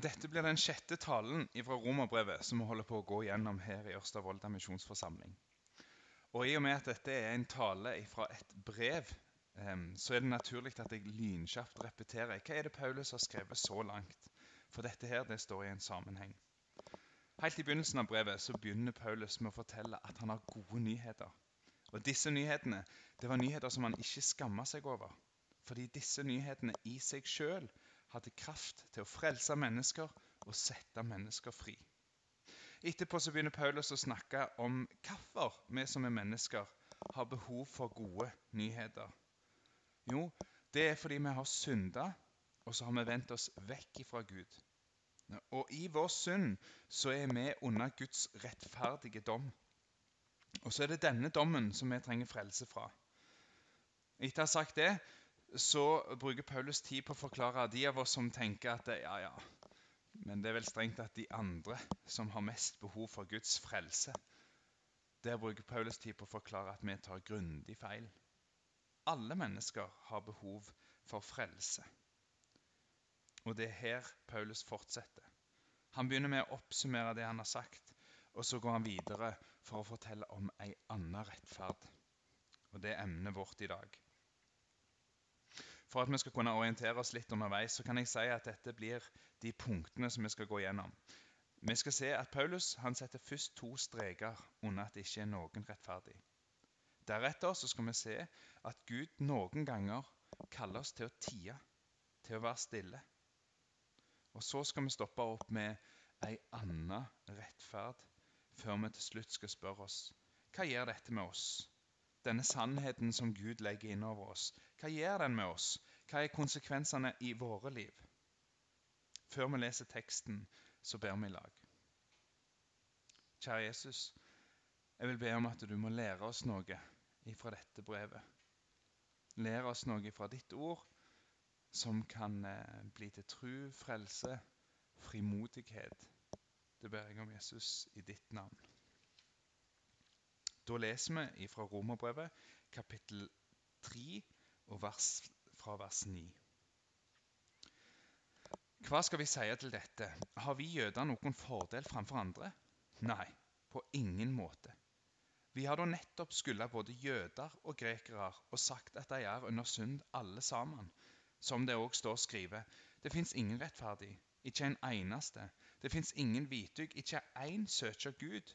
Dette blir den sjette talen fra Romerbrevet som vi holder på å gå gjennom her i Ørsta misjonsforsamling. Og I og med at dette er en tale fra et brev, så er det naturlig at jeg lynkjapt repeterer. Hva er det Paulus har skrevet så langt? For dette her, det står i en sammenheng. Helt i begynnelsen av brevet så begynner Paulus med å fortelle at han har gode nyheter. Og Disse nyhetene det var nyheter som han ikke skamma seg over. Fordi disse nyhetene i seg sjøl hadde kraft til å frelse mennesker og sette mennesker fri. Etterpå så begynner Paulus å snakke om hvorfor vi som er mennesker har behov for gode nyheter. Jo, det er fordi vi har synda, og så har vi vendt oss vekk fra Gud. Og i vår synd så er vi under Guds rettferdige dom. Og så er det denne dommen som vi trenger frelse fra. Etter å ha sagt det, så bruker Paulus tid på å forklare de av oss som tenker at ja, ja, men det er vel strengt at de andre som har mest behov for Guds frelse. Der bruker Paulus tid på å forklare at vi tar grundig feil. Alle mennesker har behov for frelse. Og det er her Paulus fortsetter. Han begynner med å oppsummere det han har sagt, og så går han videre for å fortelle om ei anna rettferd. Og det er emnet vårt i dag. For at vi skal kunne orientere oss litt underveis, så kan jeg si at dette blir de punktene som vi skal gå gjennom. Vi skal se at Paulus han setter først to streker under at det ikke er noen rettferdig. Deretter så skal vi se at Gud noen ganger kaller oss til å tie, til å være stille. Og så skal vi stoppe opp med ei anna rettferd før vi til slutt skal spørre oss hva gjør dette med oss? Denne sannheten som Gud legger inn over oss, hva gjør den med oss? Hva er konsekvensene i våre liv? Før vi leser teksten, så ber vi i lag. Kjære Jesus, jeg vil be om at du må lære oss noe ifra dette brevet. Lære oss noe fra ditt ord som kan eh, bli til tru, frelse, frimodighet. Det ber jeg om Jesus i ditt navn. Da leser vi fra Romerbrevet kapittel 3 og vers, fra vers 9. Hva skal vi si til dette? Har vi jøder noen fordel framfor andre? Nei, på ingen måte. Vi har da nettopp skylda både jøder og grekere og sagt at de er under synd alle sammen. Som det òg står skrevet. Det fins ingen rettferdig, ikke en eneste. Det fins ingen vitug, ikke én søker Gud.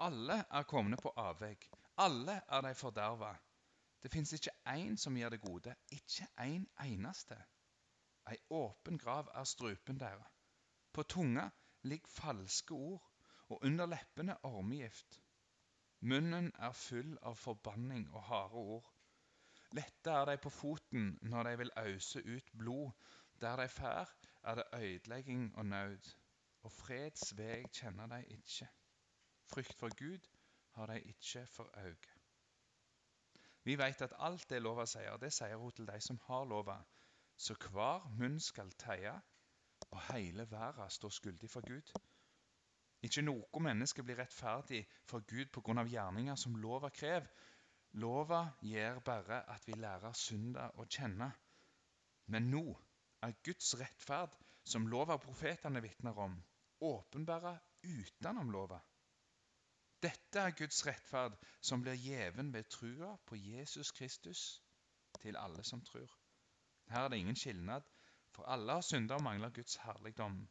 Alle er komne på avvegg. Alle er de forderva. Det fins ikke én som gir det gode, ikke en en eneste. Ei åpen grav er strupen deres. På tunga ligger falske ord, og under leppene ormegift. Munnen er full av forbanning og harde ord. Lette er de på foten når de vil ause ut blod. Der de fær, er det ødelegging og nød. Og freds vei kjenner de ikke. Frykt for Gud har de ikke for øye. Vi vet at alt det lova sier, det sier hun til de som har lova. Så hver munn skal teie, og hele verden står skyldig for Gud. Ikke noe menneske blir rettferdig for Gud pga. gjerninger som lova krever. Lova gjør bare at vi lærer synda å kjenne. Men nå er Guds rettferd, som lova og profetene vitner om, åpenbara utenom lova. Dette er Guds rettferd, som blir gjeven ved trua på Jesus Kristus til alle som tror. Her er det ingen skilnad, for alle har synda og mangler Guds herligdom.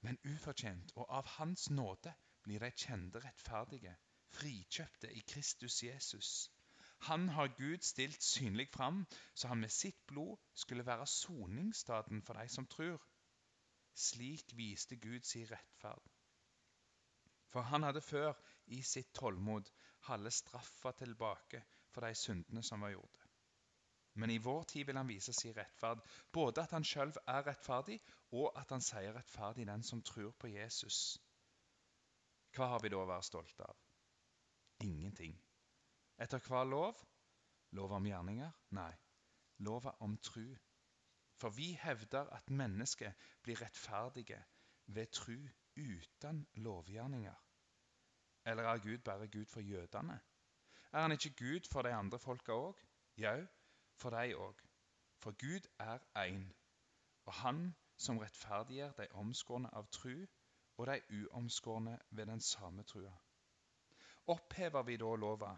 Men ufortjent og av Hans nåde blir de kjente rettferdige, frikjøpte i Kristus Jesus. Han har Gud stilt synlig fram, så han med sitt blod skulle være soningsstaden for de som tror. Slik viste Gud sin rettferd. For han hadde før i sitt tålmod halve straffa tilbake for de syndene som var gjort. Men i vår tid vil han vise sin rettferd, både at han sjøl er rettferdig, og at han sier rettferdig den som tror på Jesus. Hva har vi da å være stolte av? Ingenting. Etter hva lov? Lov om gjerninger? Nei, lova om tru. For vi hevder at mennesket blir rettferdige ved tru uten lovgjerninger? Eller er Gud bare Gud for jødene? Er han ikke Gud for de andre folka òg? Jau, for de òg. For Gud er én, og han som rettferdiggjør de omskårne av tru, og de uomskårne ved den samme trua. Opphever vi da lova?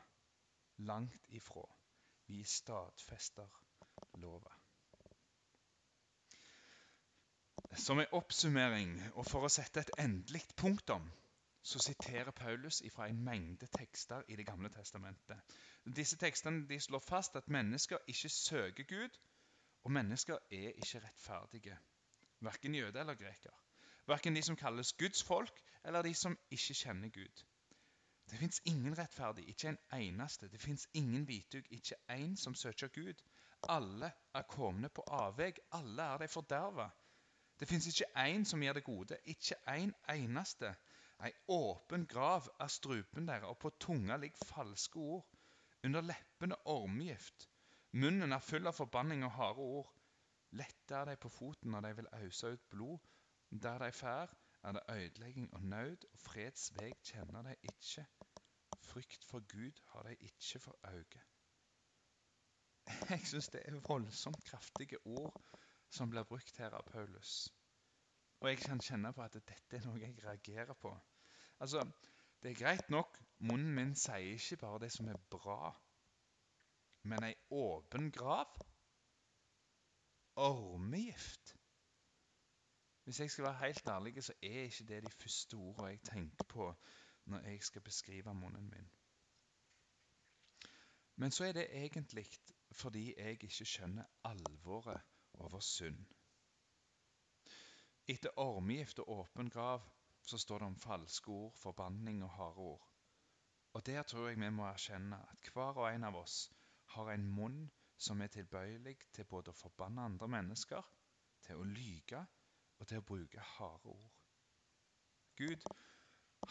Langt ifra. Vi stadfester lova. Som en oppsummering og for å sette et endelig punktum så siterer Paulus fra en mengde tekster i Det gamle testamentet. Disse tekstene de slår fast at mennesker ikke søker Gud, og mennesker er ikke rettferdige. Verken jøde eller greker. Verken de som kalles Guds folk, eller de som ikke kjenner Gud. Det fins ingen rettferdig, ikke en eneste. Det fins ingen hvitug, ikke én som søker Gud. Alle er komne på avveg, alle er de forderva. Det fins ikke én som gjør det gode, ikke en eneste. Ei åpen grav er strupen deres, og på tunga ligger falske ord. Under leppene ormegift. Munnen er full av forbanning og harde ord. Lette er de på foten når de vil ause ut blod. Der de fær, er det ødelegging og nød, og freds veg kjenner de ikke. Frykt for Gud har de ikke for øye. Jeg syns det er voldsomt kraftige ord som blir brukt her av Paulus. Og jeg kan kjenne på at dette er noe jeg reagerer på. Altså, Det er greit nok, munnen min sier ikke bare det som er bra. Men ei åpen grav? Ormegift? Hvis jeg skal være helt ærlig, så er ikke det de første ordene jeg tenker på når jeg skal beskrive munnen min. Men så er det egentlig fordi jeg ikke skjønner alvoret over synd. Etter ormegift og åpen grav så står det om falske ord, forbanning og harde ord. Og Der tror jeg vi må erkjenne at hver og en av oss har en munn som er tilbøyelig til både å forbanne andre mennesker, til å lyge og til å bruke harde ord. Gud,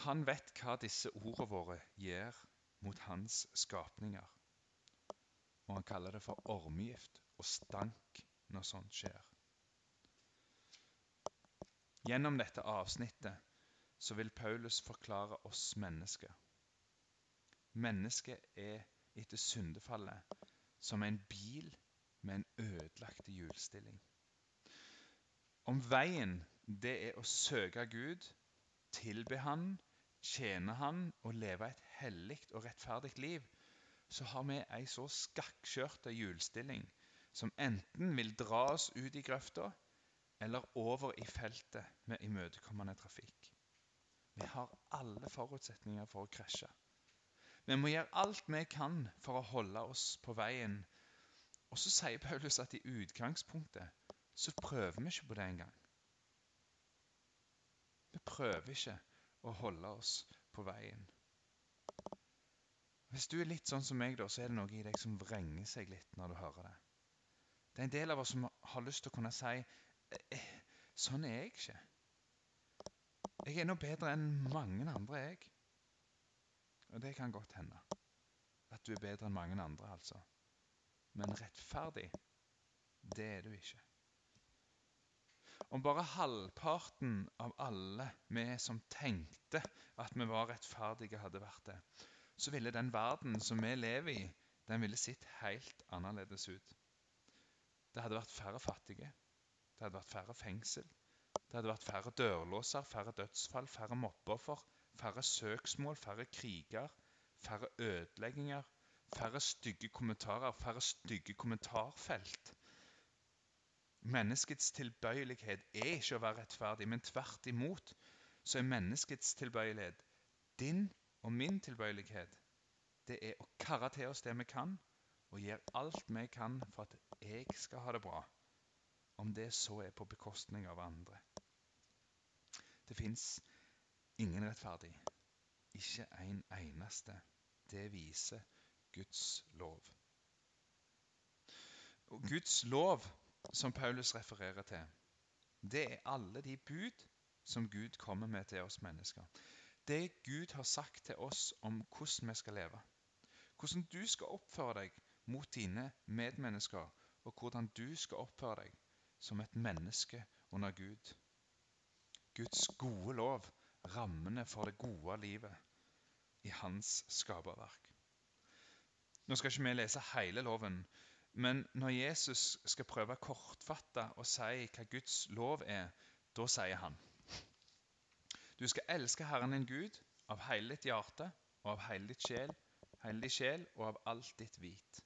han vet hva disse ordene våre gjør mot hans skapninger. Og han kaller det for ormegift og stank når sånt skjer. Gjennom dette avsnittet så vil Paulus forklare oss mennesker. Mennesket er etter syndefallet som en bil med en ødelagt hjulstilling. Om veien det er å søke Gud, tilbe Han, tjene Han og leve et hellig og rettferdig liv, så har vi ei så skakkskjørte hjulstilling som enten vil dra oss ut i grøfta, eller over i feltet med imøtekommende trafikk. Vi har alle forutsetninger for å krasje. Vi må gjøre alt vi kan for å holde oss på veien. Og så sier Paulus at i utgangspunktet så prøver vi ikke på det engang. Vi prøver ikke å holde oss på veien. Hvis du er litt sånn som meg, da, så er det noe i deg som vrenger seg litt når du hører det. Det er en del av oss som har lyst til å kunne si Eh, sånn er jeg ikke. Jeg er nå bedre enn mange andre, jeg. Og det kan godt hende. At du er bedre enn mange andre, altså. Men rettferdig, det er du ikke. Om bare halvparten av alle vi som tenkte at vi var rettferdige, hadde vært det, så ville den verden som vi lever i, den ville sett helt annerledes ut. Det hadde vært færre fattige. Det hadde vært færre fengsel. Det hadde vært færre dørlåser, færre dødsfall, færre mobbeoffer, færre søksmål, færre kriger, færre ødelegginger, færre stygge kommentarer, færre stygge kommentarfelt. Menneskets tilbøyelighet er ikke å være rettferdig, men tvert imot så er menneskets tilbøyelighet din og min tilbøyelighet. Det er å karre til oss det vi kan, og gjøre alt vi kan for at jeg skal ha det bra om det så er på bekostning av andre. Det fins ingen rettferdig, ikke en eneste. Det viser Guds lov. Og Guds lov, som Paulus refererer til, det er alle de bud som Gud kommer med til oss mennesker. Det Gud har sagt til oss om hvordan vi skal leve. Hvordan du skal oppføre deg mot dine medmennesker, og hvordan du skal oppføre deg som et menneske under Gud. Guds gode lov, rammene for det gode livet i hans skaperverk. Nå skal ikke vi lese hele loven, Men når Jesus skal prøve å si hva Guds lov er, da sier han Du skal elske Herren din Gud av hele ditt hjerte og av hele ditt sjel, hele din sjel og av alt ditt hvit.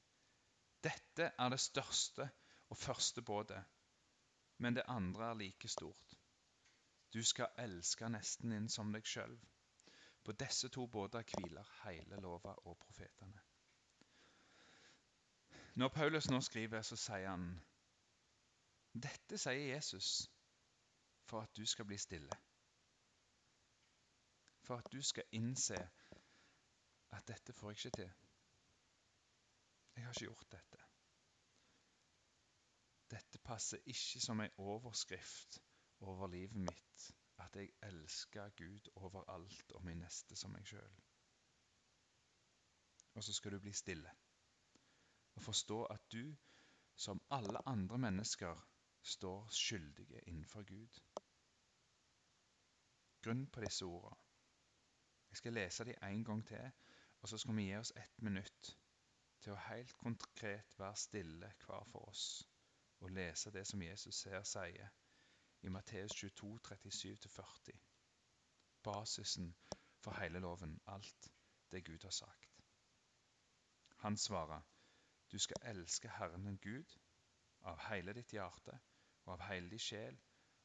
Dette er det største og første bådet, men det andre er like stort. Du skal elske nesten din som deg sjøl. På disse to båter hviler hele lova og profetene. Når Paulus nå skriver, så sier han dette sier Jesus for at du skal bli stille. For at du skal innse at dette får jeg ikke til. Jeg har ikke gjort dette. Dette passer ikke som en overskrift over livet mitt, at jeg elsker Gud over alt og min neste som meg sjøl. Og så skal du bli stille og forstå at du, som alle andre mennesker, står skyldige innenfor Gud. Grunn på disse ordene. Jeg skal lese dem en gang til, og så skal vi gi oss ett minutt til å helt konkret være stille hver for oss og lese det som Jesus her sier i Matteus 22, 37-40. Basisen for hele loven, alt det Gud har sagt. Han svarer, du skal elske Herren din Gud av hele ditt hjerte og av hele din sjel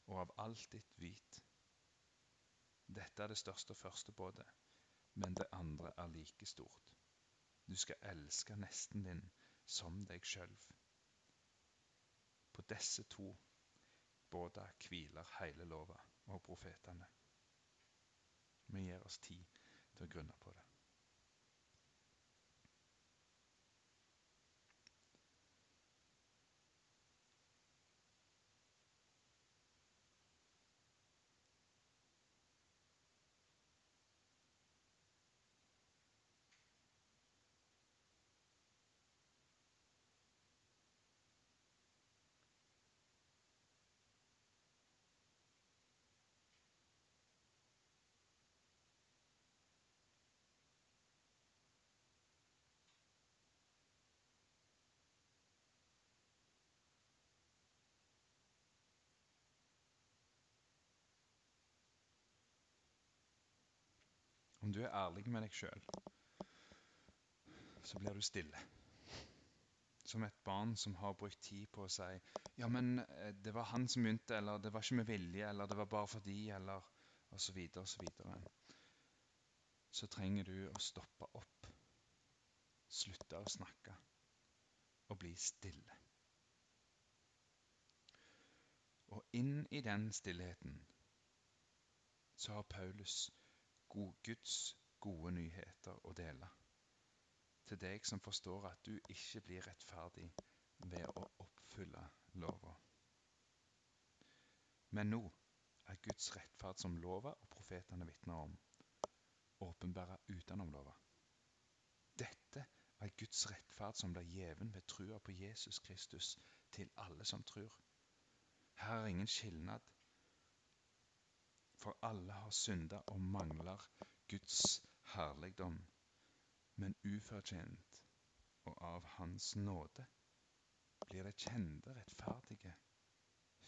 og av alt ditt hvit. Dette er det største og første både, men det andre er like stort. Du skal elske nesten din som deg sjøl. På disse to båda hviler hele lova og profetene. Vi gir oss tid til å grunne på det. Om du er ærlig med deg sjøl, så blir du stille. Som et barn som har brukt tid på å si ja, men eh, det var han som begynte, eller det var ikke med vilje, eller det var bare fordi, eller osv., osv. Så, så trenger du å stoppe opp, slutte å snakke og bli stille. Og inn i den stillheten så har Paulus Guds gode nyheter å dele. Til deg som forstår at du ikke blir rettferdig ved å oppfylle lova. Men nå er Guds rettferd som lova og profetene vitner om, åpenbæra utenom lova. Dette er Guds rettferd som blir gjeven ved trua på Jesus Kristus til alle som tror. Her er ingen skilnad for alle har synda og mangler Guds herligdom, men ufortjent og av Hans nåde blir det kjente rettferdige,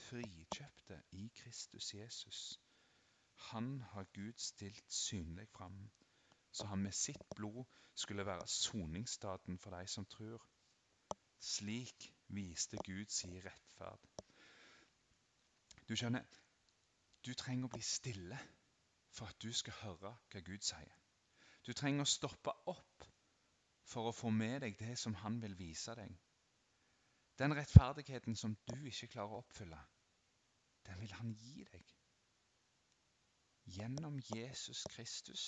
frikjøpte i Kristus Jesus. Han har Gud stilt synlig fram, så han med sitt blod skulle være soningsstaten for de som tror. Slik viste Gud sin rettferd. Du skjønner, du trenger å bli stille for at du skal høre hva Gud sier. Du trenger å stoppe opp for å få med deg det som han vil vise deg. Den rettferdigheten som du ikke klarer å oppfylle, den vil han gi deg. Gjennom Jesus Kristus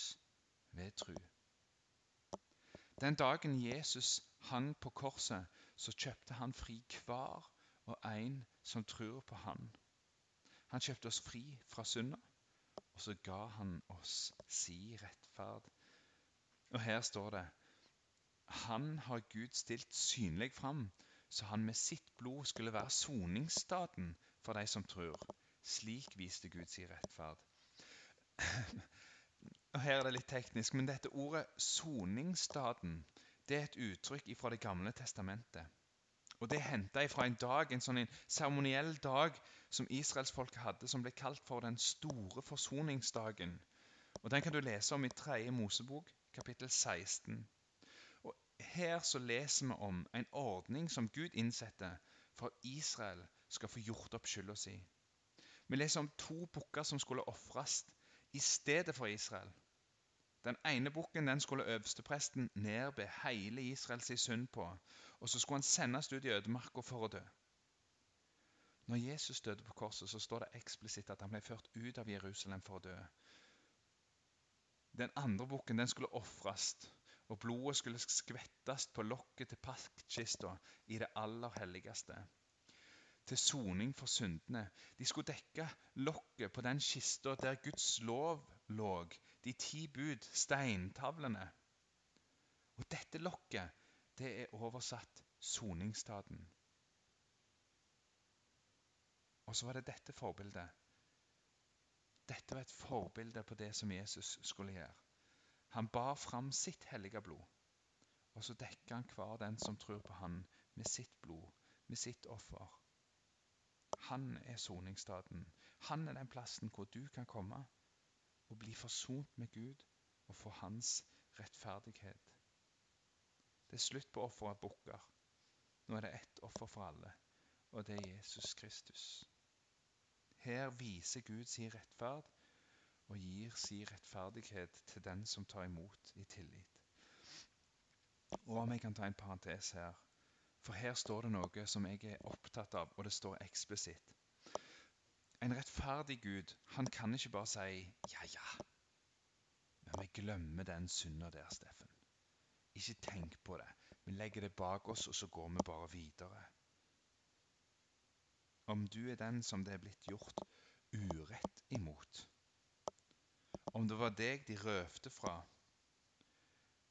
ved tru. Den dagen Jesus hang på korset, så kjøpte han fri hver og en som tror på han. Han kjøpte oss fri fra synda, og så ga han oss si rettferd. Og her står det Han har Gud stilt synlig fram, så han med sitt blod skulle være soningsstaten for de som tror. Slik viste Gud si rettferd. Og Her er det litt teknisk, men dette ordet soningsstaten det er et uttrykk fra Det gamle testamentet. Og Det er henta fra en dag, en sånn seremoniell dag som israelsfolket hadde, som ble kalt for den store forsoningsdagen. Og Den kan du lese om i 3. Mosebok, kapittel 16. Og Her så leser vi om en ordning som Gud innsetter for at Israel skal få gjort opp skylda si. Vi leser om to bukker som skulle ofres i stedet for Israel. Den ene bukken den skulle øverstepresten nedbe hele Israels synd på, og så skulle han sendes ut i ødemarka for å dø. Når Jesus døde på korset, så står det eksplisitt at han ble ført ut av Jerusalem for å dø. Den andre bukken den skulle ofres, og blodet skulle skvettes på lokket til paktkista i det aller helligste til soning for syndene. De skulle dekke lokket på den kista der Guds lov lå, de ti bud, steintavlene. Og dette lokket, det er oversatt soningsstaden. Og så var det dette forbildet. Dette var et forbilde på det som Jesus skulle gjøre. Han bar fram sitt hellige blod, og så dekker han hver den som tror på han, med sitt blod, med sitt offer. Han er soningsstaden. Han er den plassen hvor du kan komme bli forsont med Gud og få hans rettferdighet. Det er slutt på offer av bukker. Nå er det ett offer for alle, og det er Jesus Kristus. Her viser Gud sin rettferd og gir sin rettferdighet til den som tar imot i tillit. Og om jeg kan ta en parentes her for her står det noe som jeg er opptatt av, og det står eksplisitt. En rettferdig Gud han kan ikke bare si 'ja, ja', men vi glemmer den synda der, Steffen. Ikke tenk på det. Vi legger det bak oss, og så går vi bare videre. Om du er den som det er blitt gjort urett imot, om det var deg de røvte fra,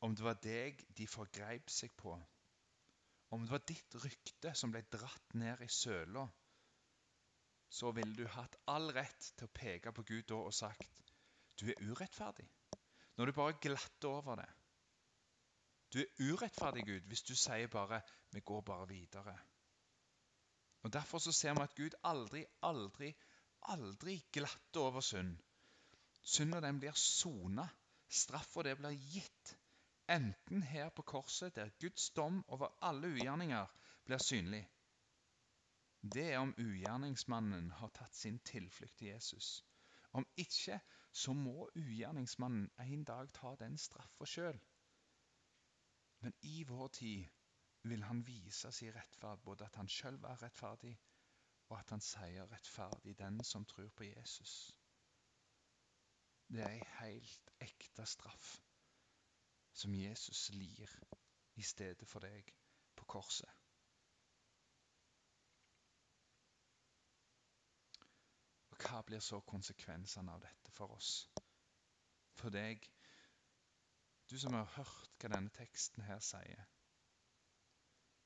om det var deg de forgreip seg på, om det var ditt rykte som ble dratt ned i søla, så ville du hatt all rett til å peke på Gud da og sagt du er urettferdig. Når du bare glatter over det. Du er urettferdig, Gud, hvis du sier bare 'vi går bare videre'. Og Derfor så ser vi at Gud aldri, aldri, aldri glatter over synd. Synda den blir sona. Straffa det blir gitt enten her på korset, der Guds dom over alle ugjerninger blir synlig. Det er om ugjerningsmannen har tatt sin tilflukt til Jesus. Om ikke, så må ugjerningsmannen en dag ta den straffa sjøl. Men i vår tid vil han vise sin rettferd, både at han sjøl var rettferdig, og at han sier rettferdig den som tror på Jesus. Det er ei helt ekte straff som Jesus lir i stedet for deg på korset. Hva blir så konsekvensene av dette for oss? For deg, du som har hørt hva denne teksten her sier.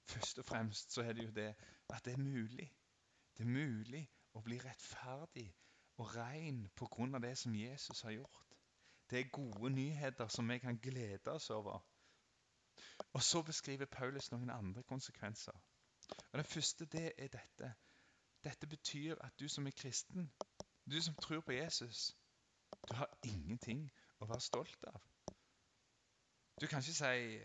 Først og fremst så er det jo det at det er mulig. Det er mulig å bli rettferdig og ren av det som Jesus har gjort. Det er gode nyheter som vi kan glede oss over. Og så beskriver Paulus noen andre konsekvenser. Og Det første det er dette. Dette betyr at du som er kristen, du som tror på Jesus, du har ingenting å være stolt av. Du kan ikke si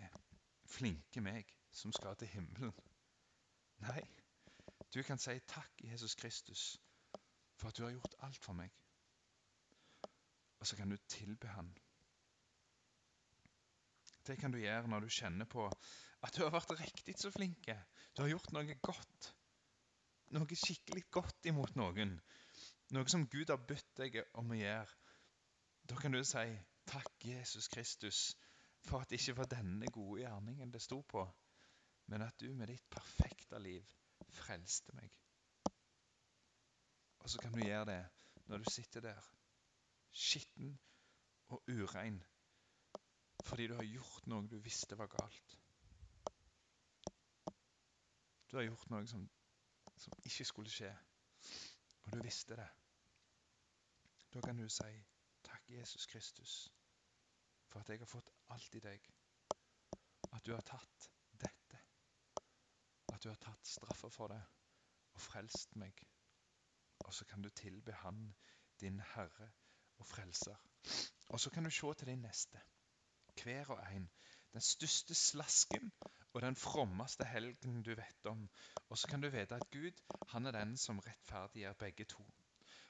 'flinke meg som skal til himmelen'. Nei, du kan si takk, Jesus Kristus, for at du har gjort alt for meg og så kan du tilbe Han. Det kan du gjøre når du kjenner på at du har vært riktig så flink. Du har gjort noe godt. Noe skikkelig godt imot noen. Noe som Gud har bedt deg om å gjøre. Da kan du si takk, Jesus Kristus, for at det ikke var denne gode gjerningen det sto på, men at du med ditt perfekte liv frelste meg. Og så kan du gjøre det når du sitter der skitten og urein fordi du har gjort noe du visste var galt. Du har gjort noe som, som ikke skulle skje, og du visste det. Da kan du si takk, Jesus Kristus, for at jeg har fått alt i deg. At du har tatt dette. At du har tatt straffa for det og frelst meg. Og så kan du tilbe Han, din Herre og Frelser. Og så kan du se til din neste, hver og en. Den største slasken og den frommeste helgen du vet om. Og så kan du vite at Gud, han er den som rettferdiggjør begge to.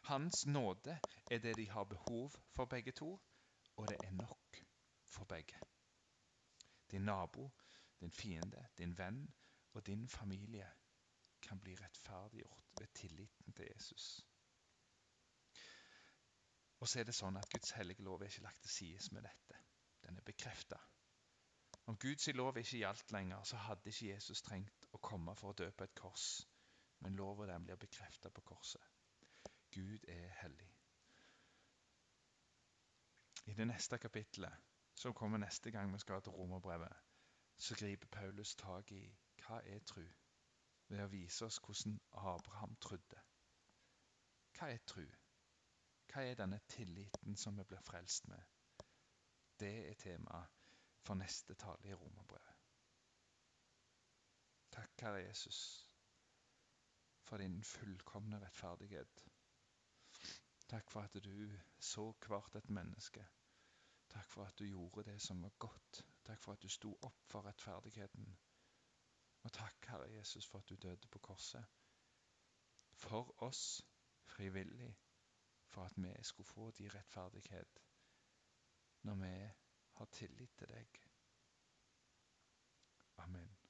Hans nåde er det de har behov for begge to, og det er nok for begge. Din nabo, din fiende, din venn og din familie kan bli rettferdiggjort ved tilliten til Jesus. Og så er det sånn at Guds hellige lov er ikke lagt til side med dette. Den er bekrefta. Om Guds lov ikke gjaldt lenger, så hadde ikke Jesus trengt å komme for å dø på et kors. Men loven den blir bekrefta på korset. Gud er hellig. I det neste kapittelet, som kommer neste gang vi skal til romerbrevet, så griper Paulus tak i hva er tru, ved å vise oss hvordan Abraham trodde. Hva er tru? Hva er denne tilliten som vi blir frelst med? Det er temaet for neste tale i romerbrevet. Takk, Herre Jesus, for din fullkomne rettferdighet. Takk for at du så hvert et menneske. Takk for at du gjorde det som var godt. Takk for at du sto opp for rettferdigheten. Og takk, Herre Jesus, for at du døde på korset. For oss frivillig, for at vi skulle få din rettferdighet når vi har tillit til deg. Amen.